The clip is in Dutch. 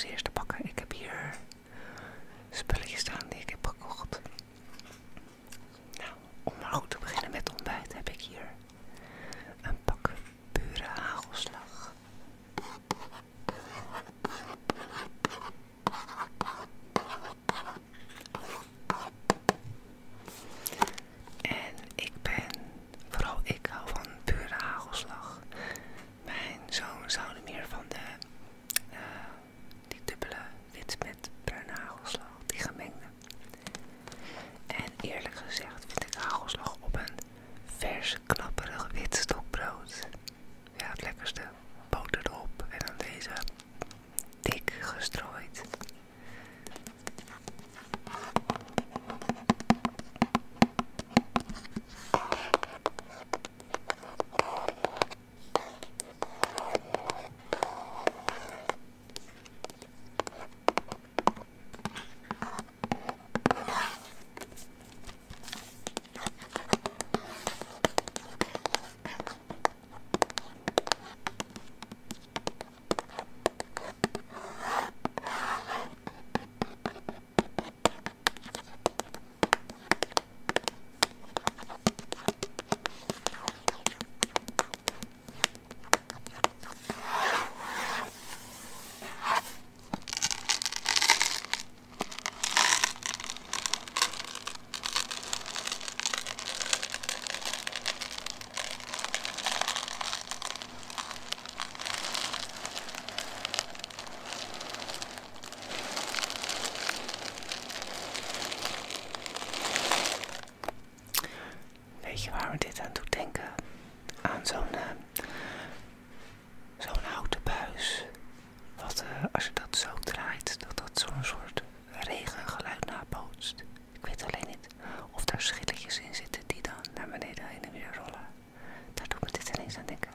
si esto. Ik weet alleen niet of daar schilletjes in zitten die dan naar beneden heen en weer rollen. Daar doet me dit ineens aan denken.